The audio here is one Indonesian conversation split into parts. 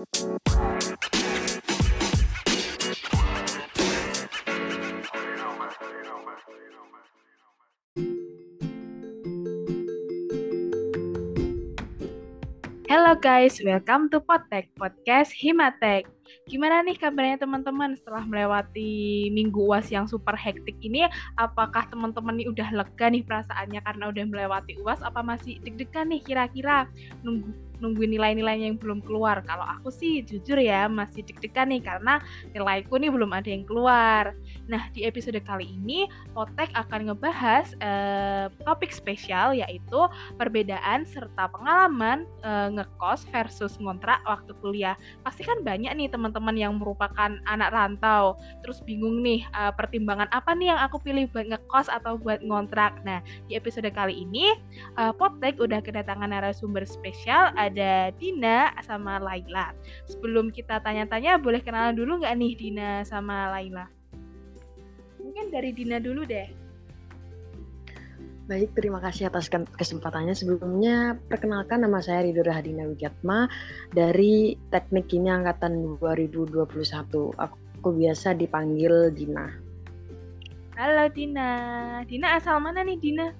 Halo guys, welcome to Potek, podcast Himatek. Gimana nih kabarnya teman-teman setelah melewati minggu UAS yang super hektik ini? Apakah teman-teman nih udah lega nih perasaannya karena udah melewati UAS? Apa masih deg-degan nih kira-kira nunggu nungguin nilai-nilainya yang belum keluar. Kalau aku sih jujur ya masih deg-degan nih karena nilaiku nih belum ada yang keluar. Nah di episode kali ini Potek akan ngebahas eh, topik spesial yaitu perbedaan serta pengalaman eh, ngekos versus ngontrak waktu kuliah. Pasti kan banyak nih teman-teman yang merupakan anak rantau terus bingung nih eh, pertimbangan apa nih yang aku pilih buat ngekos atau buat ngontrak. Nah di episode kali ini eh, Potek udah kedatangan narasumber spesial ada Dina sama Laila. Sebelum kita tanya-tanya, boleh kenalan dulu nggak nih Dina sama Laila? Mungkin dari Dina dulu deh. Baik, terima kasih atas kesempatannya. Sebelumnya, perkenalkan nama saya Ridho Rahadina Wigatma dari Teknik Kimia Angkatan 2021. Aku biasa dipanggil Dina. Halo Dina. Dina asal mana nih Dina?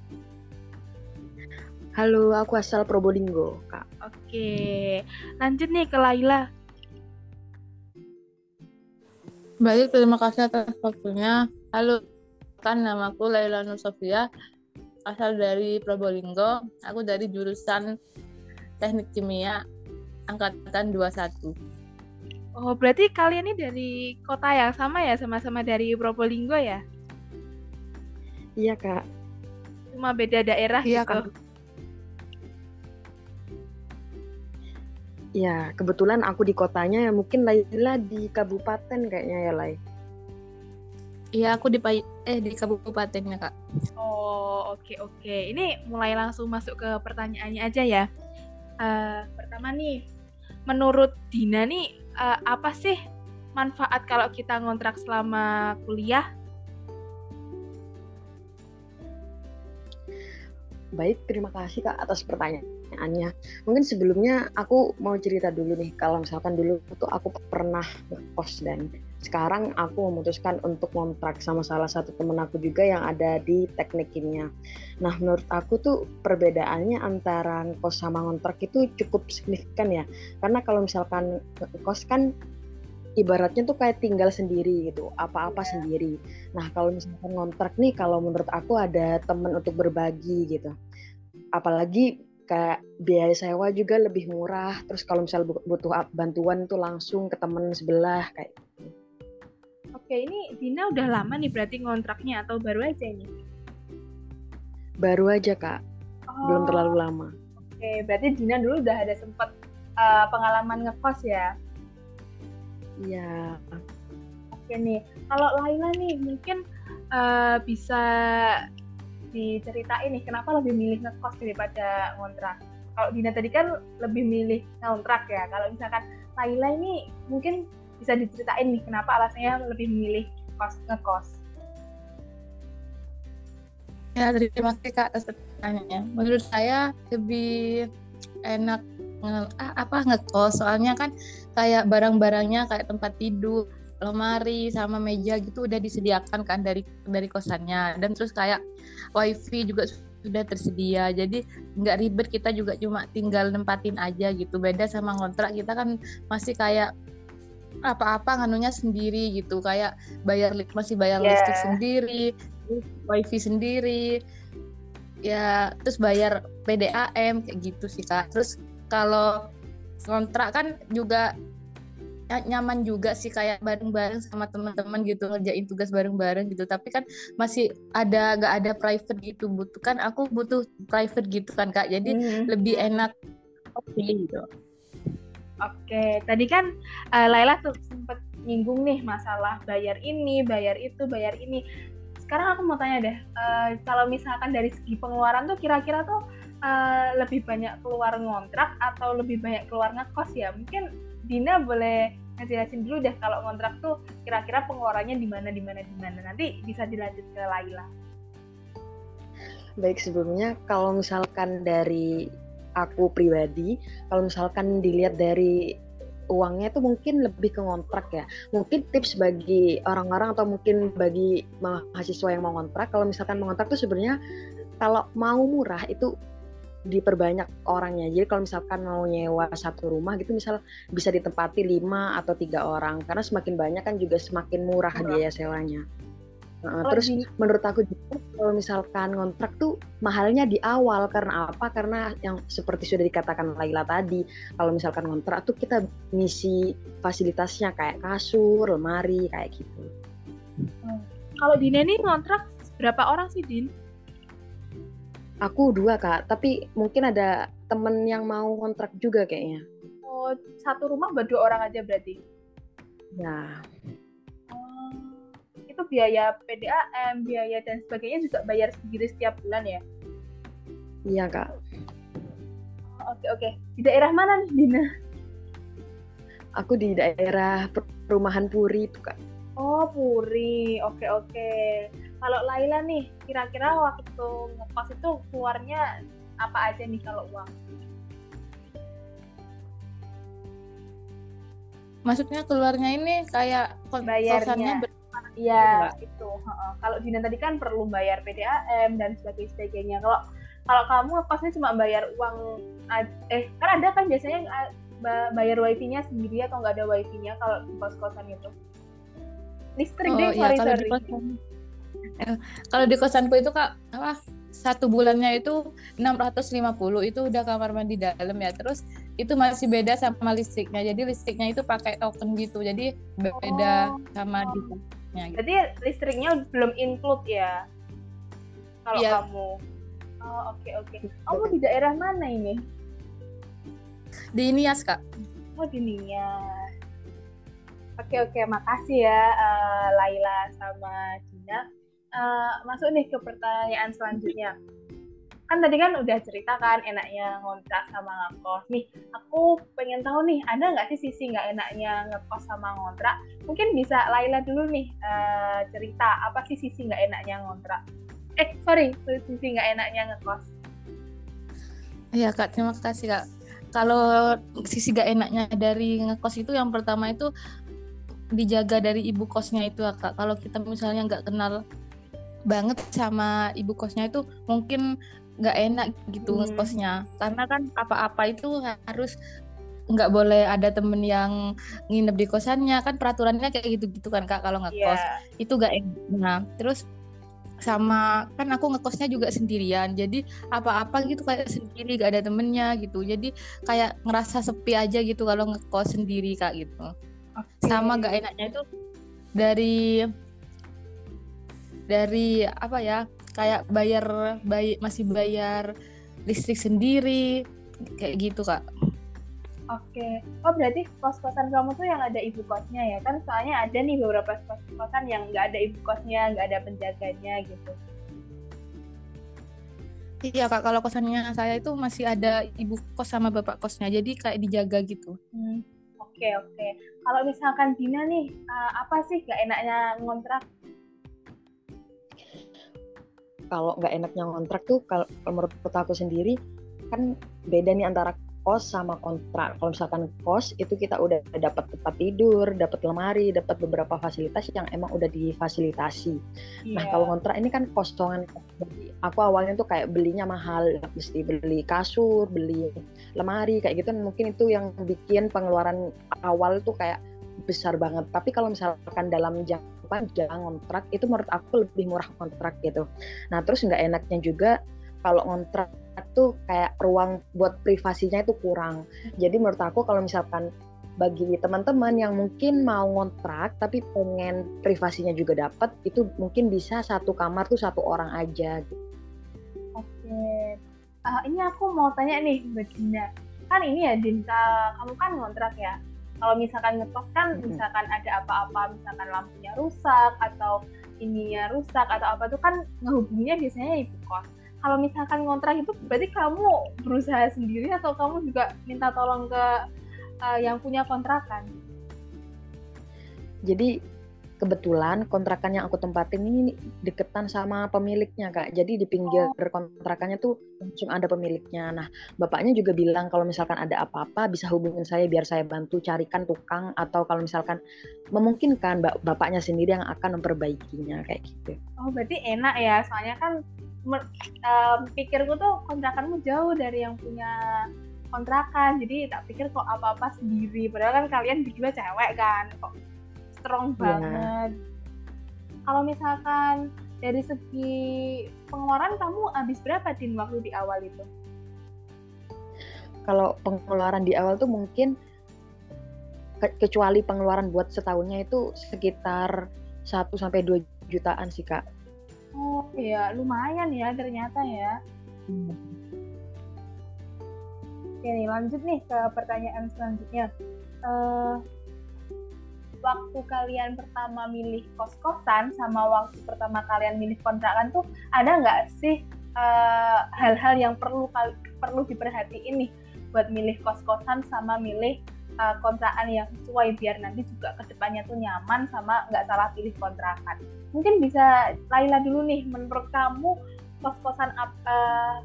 Halo, aku asal Probolinggo, Kak. Oke, lanjut nih ke Laila. Baik, terima kasih atas waktunya. Halo, kan namaku Laila Nur Sofia, asal dari Probolinggo. Aku dari jurusan Teknik Kimia angkatan 21. Oh, berarti kalian ini dari kota yang sama ya, sama-sama dari Probolinggo ya? Iya, Kak. Cuma beda daerah iya, gitu. Kak. Ya, kebetulan aku di kotanya ya mungkin Laila di kabupaten kayaknya ya, Lai. Iya, aku di eh di kabupatennya, Kak. Oh, oke okay, oke. Okay. Ini mulai langsung masuk ke pertanyaannya aja ya. Uh, pertama nih, menurut Dina nih uh, apa sih manfaat kalau kita ngontrak selama kuliah? Baik, terima kasih Kak atas pertanyaannya. Mungkin sebelumnya aku mau cerita dulu nih, kalau misalkan dulu tuh aku pernah ngekos dan sekarang aku memutuskan untuk ngontrak sama salah satu temen aku juga yang ada di teknik kimia. Nah, menurut aku tuh perbedaannya antara ngekos sama ngontrak itu cukup signifikan ya. Karena kalau misalkan ngekos kan ibaratnya tuh kayak tinggal sendiri gitu, apa-apa yeah. sendiri. Nah kalau misalkan ngontrak nih, kalau menurut aku ada temen untuk berbagi gitu. Apalagi kayak biaya sewa juga lebih murah. Terus kalau misalnya butuh bantuan tuh langsung ke temen sebelah kayak. Gitu. Oke, ini Dina udah lama nih berarti ngontraknya atau baru aja ini? Baru aja kak, oh. belum terlalu lama. Oke, berarti Dina dulu udah ada sempat uh, pengalaman ngekos ya? Iya. Oke nih, kalau Laila nih mungkin uh, bisa diceritain nih kenapa lebih milih ngekos daripada ngontrak. Kalau Dina tadi kan lebih milih ngontrak ya. Kalau misalkan Laila ini mungkin bisa diceritain nih kenapa alasannya lebih memilih kos ngekos. Ya, terima kasih Kak atas pertanyaannya. Menurut saya lebih enak nge, apa ngekos soalnya kan kayak barang-barangnya kayak tempat tidur lemari sama meja gitu udah disediakan kan dari dari kosannya. Dan terus kayak wifi juga sudah tersedia. Jadi nggak ribet kita juga cuma tinggal nempatin aja gitu. Beda sama kontrak kita kan masih kayak apa-apa nganunya sendiri gitu. Kayak bayar masih bayar yeah. listrik sendiri wifi sendiri. Ya terus bayar PDAM kayak gitu sih kak. Terus kalau kontrak kan juga nyaman juga sih kayak bareng-bareng sama teman-teman gitu ngerjain tugas bareng-bareng gitu. Tapi kan masih ada gak ada private gitu butuh. Kan aku butuh private gitu kan kak. Jadi hmm. lebih enak. Oke. Okay, gitu oke. Tadi kan uh, Laila tuh sempet nyinggung nih masalah bayar ini bayar itu bayar ini. Sekarang aku mau tanya deh uh, kalau misalkan dari segi pengeluaran tuh kira-kira tuh uh, lebih banyak keluar ngontrak atau lebih banyak keluar ngekos ya? Mungkin Dina boleh ngejelasin dulu deh kalau ngontrak tuh kira-kira pengeluarannya di mana di mana di mana nanti bisa dilanjut ke Laila. Baik sebelumnya kalau misalkan dari aku pribadi kalau misalkan dilihat dari uangnya itu mungkin lebih ke ngontrak ya. Mungkin tips bagi orang-orang atau mungkin bagi mahasiswa yang mau ngontrak, kalau misalkan mau ngontrak tuh sebenarnya kalau mau murah itu diperbanyak orangnya. Jadi kalau misalkan mau nyewa satu rumah gitu misal bisa ditempati lima atau tiga orang karena semakin banyak kan juga semakin murah, murah. biaya sewanya. Uh, oh, terus di... menurut aku juga kalau misalkan ngontrak tuh mahalnya di awal karena apa? Karena yang seperti sudah dikatakan Laila tadi, kalau misalkan ngontrak tuh kita ngisi fasilitasnya kayak kasur, lemari kayak gitu. Hmm. Kalau Dina nih ngontrak berapa orang sih Din? Aku dua kak, tapi mungkin ada temen yang mau kontrak juga kayaknya. Oh, satu rumah buat dua orang aja berarti? Ya. Oh, itu biaya PDAM, biaya dan sebagainya juga bayar sendiri setiap bulan ya? Iya kak. Oh, oke oke. Di daerah mana nih Dina? Aku di daerah perumahan Puri itu kak. Oh Puri, oke oke kalau Laila nih kira-kira waktu ngekos itu keluarnya apa aja nih kalau uang maksudnya keluarnya ini kayak bayarnya Iya itu. Kalau Dina tadi kan perlu bayar PDAM dan sebagainya. Kalau kalau kamu kosnya cuma bayar uang eh kan ada kan biasanya bayar wifi-nya sendiri atau nggak ada wifi-nya kalau di kos-kosan itu. Listrik oh, deh, iya, sorry sorry. Di kalau di kosanku itu kak apa satu bulannya itu 650 itu udah kamar mandi dalam ya. Terus itu masih beda sama listriknya. Jadi listriknya itu pakai token gitu. Jadi beda oh. sama di gitu. jadi listriknya belum include ya? Kalau yeah. kamu. Oh oke okay, oke. Okay. kamu di daerah mana ini? Di Nias kak. Oh di Nias. Oke okay, oke. Makasih ya uh, Laila sama Cina uh, masuk nih ke pertanyaan selanjutnya. Kan tadi kan udah cerita kan enaknya ngontrak sama ngekos. Nih aku pengen tahu nih ada nggak sih sisi nggak enaknya ngekos sama ngontrak? Mungkin bisa Laila dulu nih uh, cerita apa sih sisi nggak enaknya ngontrak? Eh sorry sisi nggak enaknya ngekos. Iya kak terima kasih kak. Kalau sisi gak enaknya dari ngekos itu yang pertama itu dijaga dari ibu kosnya itu kak. Kalau kita misalnya nggak kenal banget sama ibu kosnya itu mungkin nggak enak gitu hmm. kosnya karena kan apa-apa itu harus nggak boleh ada temen yang nginep di kosannya. Kan peraturannya kayak gitu-gitu kan kak kalau ngekos. Yeah. itu gak enak. Nah terus sama kan aku ngekosnya juga sendirian. Jadi apa-apa gitu kayak sendiri gak ada temennya gitu. Jadi kayak ngerasa sepi aja gitu kalau ngekos sendiri kak gitu. Okay. sama gak enaknya itu dari dari apa ya kayak bayar bay masih bayar listrik sendiri kayak gitu kak. Oke, oh berarti kos-kosan kamu tuh yang ada ibu kosnya ya kan? Soalnya ada nih beberapa kos-kosan yang nggak ada ibu kosnya, nggak ada penjaganya gitu. Iya kak, kalau kosannya saya itu masih ada ibu kos sama bapak kosnya, jadi kayak dijaga gitu. Hmm, oke oke. Kalau misalkan Dina nih, uh, apa sih gak enaknya ngontrak kalau nggak enaknya kontrak tuh kalau menurut aku sendiri kan beda nih antara kos sama kontrak. Kalau misalkan kos itu kita udah dapat tempat tidur, dapat lemari, dapat beberapa fasilitas yang emang udah difasilitasi. Yeah. Nah iya. kalau kontrak ini kan kosongan. Aku awalnya tuh kayak belinya mahal, mesti beli kasur, beli lemari kayak gitu. Mungkin itu yang bikin pengeluaran awal tuh kayak besar banget. Tapi kalau misalkan dalam jangka panjang kontrak itu menurut aku lebih murah kontrak gitu. Nah terus nggak enaknya juga kalau kontrak tuh kayak ruang buat privasinya itu kurang. Jadi menurut aku kalau misalkan bagi teman-teman yang mungkin mau ngontrak tapi pengen privasinya juga dapat itu mungkin bisa satu kamar tuh satu orang aja gitu. Oke. Uh, ini aku mau tanya nih Mbak Dinda. Kan ini ya Dinta, kamu kan ngontrak ya kalau misalkan ngekos kan misalkan ada apa-apa misalkan lampunya rusak atau ininya rusak atau apa itu kan ngehubunginya biasanya ibu kos. Kalau misalkan ngontrak itu berarti kamu berusaha sendiri atau kamu juga minta tolong ke uh, yang punya kontrakan? Jadi kebetulan kontrakan yang aku tempatin ini deketan sama pemiliknya kak. Jadi di pinggir oh. kontrakannya tuh langsung ada pemiliknya. Nah bapaknya juga bilang kalau misalkan ada apa-apa bisa hubungin saya biar saya bantu carikan tukang atau kalau misalkan memungkinkan bapaknya sendiri yang akan memperbaikinya kayak gitu. Oh berarti enak ya soalnya kan um, pikirku tuh kontrakanmu jauh dari yang punya kontrakan jadi tak pikir kok apa-apa sendiri padahal kan kalian berdua cewek kan kok strong yeah. banget kalau misalkan dari segi pengeluaran kamu habis berapa din waktu di awal itu kalau pengeluaran di awal tuh mungkin ke kecuali pengeluaran buat setahunnya itu sekitar 1 sampai 2 jutaan sih kak. Oh iya, lumayan ya ternyata ya. Hmm. Oke nih, lanjut nih ke pertanyaan selanjutnya. Uh, waktu kalian pertama milih kos-kosan sama waktu pertama kalian milih kontrakan tuh ada nggak sih eh, hal-hal uh, yang perlu perlu diperhatiin nih buat milih kos-kosan sama milih uh, kontrakan yang sesuai biar nanti juga ke depannya tuh nyaman sama nggak salah pilih kontrakan. Mungkin bisa Laila dulu nih, menurut kamu kos-kosan uh,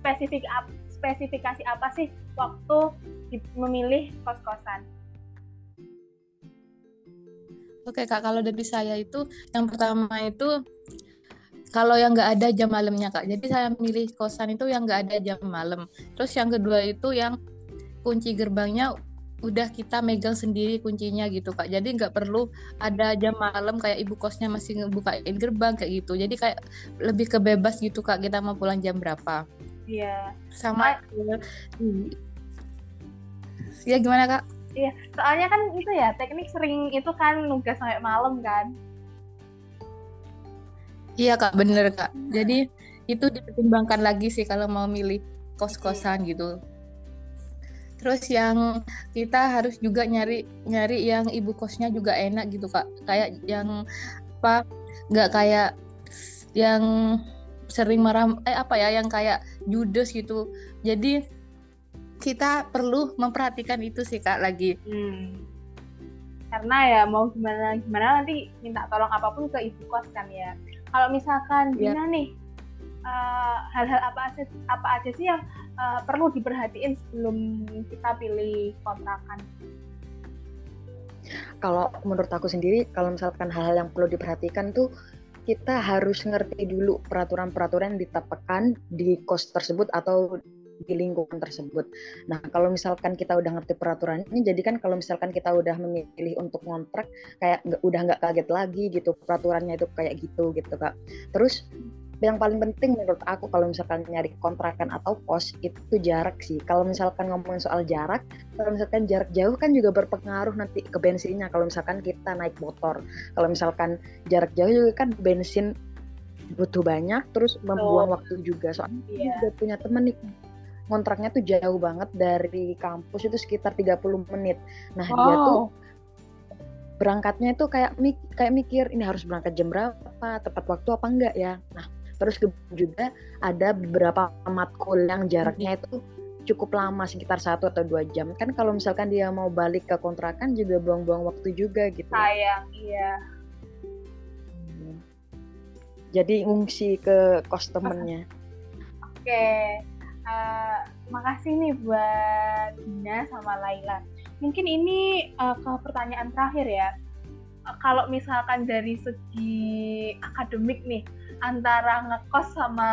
spesifik spesifikasi apa sih waktu memilih kos-kosan? Oke kak, kalau dari saya itu yang pertama itu kalau yang nggak ada jam malamnya kak. Jadi saya milih kosan itu yang nggak ada jam malam. Terus yang kedua itu yang kunci gerbangnya udah kita megang sendiri kuncinya gitu kak. Jadi nggak perlu ada jam malam kayak ibu kosnya masih ngebukain gerbang kayak gitu. Jadi kayak lebih kebebas gitu kak kita mau pulang jam berapa. Iya. Sama. Ya gimana kak? Iya, soalnya kan itu ya teknik sering itu kan nugas sampai malam kan. Iya kak, bener kak. Hmm. Jadi itu dipertimbangkan lagi sih kalau mau milih kos-kosan gitu. Terus yang kita harus juga nyari nyari yang ibu kosnya juga enak gitu kak. Kayak yang apa nggak kayak yang sering marah eh apa ya yang kayak judes gitu. Jadi kita perlu memperhatikan itu sih kak lagi. Hmm. Karena ya mau gimana gimana nanti minta tolong apa pun ke ibu kos kan ya. Kalau misalkan ya. Dina nih eh, hal-hal uh, apa aja apa aja sih yang uh, perlu diperhatiin sebelum kita pilih kontrakan? Kalau menurut aku sendiri, kalau misalkan hal-hal yang perlu diperhatikan tuh kita harus ngerti dulu peraturan-peraturan yang ditetapkan di kos tersebut atau di lingkungan tersebut. Nah, kalau misalkan kita udah ngerti peraturannya, jadi kan kalau misalkan kita udah memilih untuk ngontrak, kayak nggak udah nggak kaget lagi gitu peraturannya itu kayak gitu gitu kak. Terus yang paling penting menurut aku kalau misalkan nyari kontrakan atau kos itu jarak sih. Kalau misalkan ngomongin soal jarak, kalau misalkan jarak jauh kan juga berpengaruh nanti ke bensinnya. Kalau misalkan kita naik motor, kalau misalkan jarak jauh juga kan bensin butuh banyak, terus membuang oh. waktu juga. Soalnya yeah. juga punya temen nih kontraknya tuh jauh banget dari kampus itu sekitar 30 menit. Nah, wow. dia tuh berangkatnya itu kayak mik kayak mikir ini harus berangkat jam berapa, tepat waktu apa enggak ya. Nah, terus juga ada beberapa matkul yang jaraknya itu cukup lama sekitar satu atau dua jam. Kan kalau misalkan dia mau balik ke kontrakan juga buang-buang waktu juga gitu. Sayang iya. Jadi ngungsi ke kos temennya. Oke uh, makasih nih buat Dina sama Laila. Mungkin ini uh, ke pertanyaan terakhir ya. Uh, kalau misalkan dari segi akademik nih, antara ngekos sama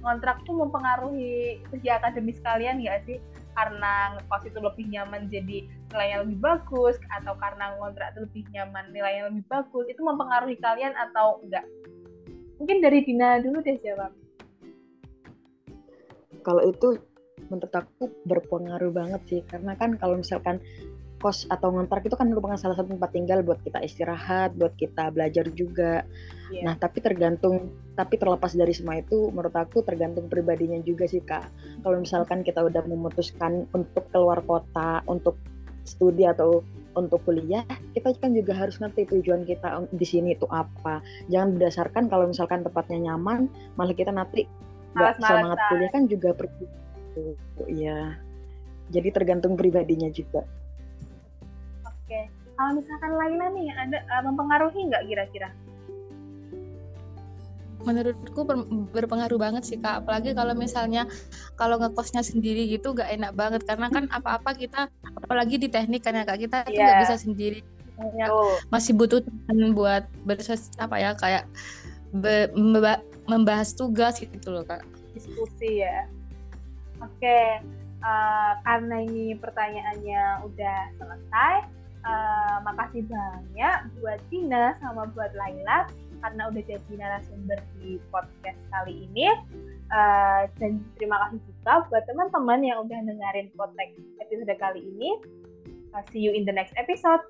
kontrak tuh mempengaruhi segi akademis kalian nggak sih? Karena ngekos itu lebih nyaman jadi nilainya lebih bagus, atau karena ngontrak itu lebih nyaman nilainya lebih bagus, itu mempengaruhi kalian atau enggak? Mungkin dari Dina dulu deh jawab kalau itu menurut aku berpengaruh banget sih karena kan kalau misalkan kos atau ngontrak itu kan merupakan salah satu tempat tinggal buat kita istirahat, buat kita belajar juga. Yeah. Nah, tapi tergantung, tapi terlepas dari semua itu, menurut aku tergantung pribadinya juga sih kak. Kalau misalkan kita udah memutuskan untuk keluar kota, untuk studi atau untuk kuliah, kita kan juga harus ngerti tujuan kita di sini itu apa. Jangan berdasarkan kalau misalkan tempatnya nyaman, malah kita nanti Malas semangat kuliah kan juga pergi ya jadi tergantung pribadinya juga. Oke. Kalau misalkan Laila nih ada uh, mempengaruhi nggak kira-kira? Menurutku berpengaruh banget sih kak. Apalagi kalau misalnya kalau ngekosnya sendiri gitu gak enak banget. Karena kan apa-apa kita apalagi di teknik kan ya kak. Kita yeah. nggak bisa sendiri. Ya, oh. masih butuh teman buat bersos apa ya kayak be, membahas tugas gitu loh kak. Diskusi ya. Oke okay. uh, karena ini pertanyaannya udah selesai uh, makasih banyak buat Tina sama buat Laila karena udah jadi narasumber di podcast kali ini. Uh, dan terima kasih juga buat teman-teman yang udah dengerin podcast episode kali ini. Uh, see you in the next episode.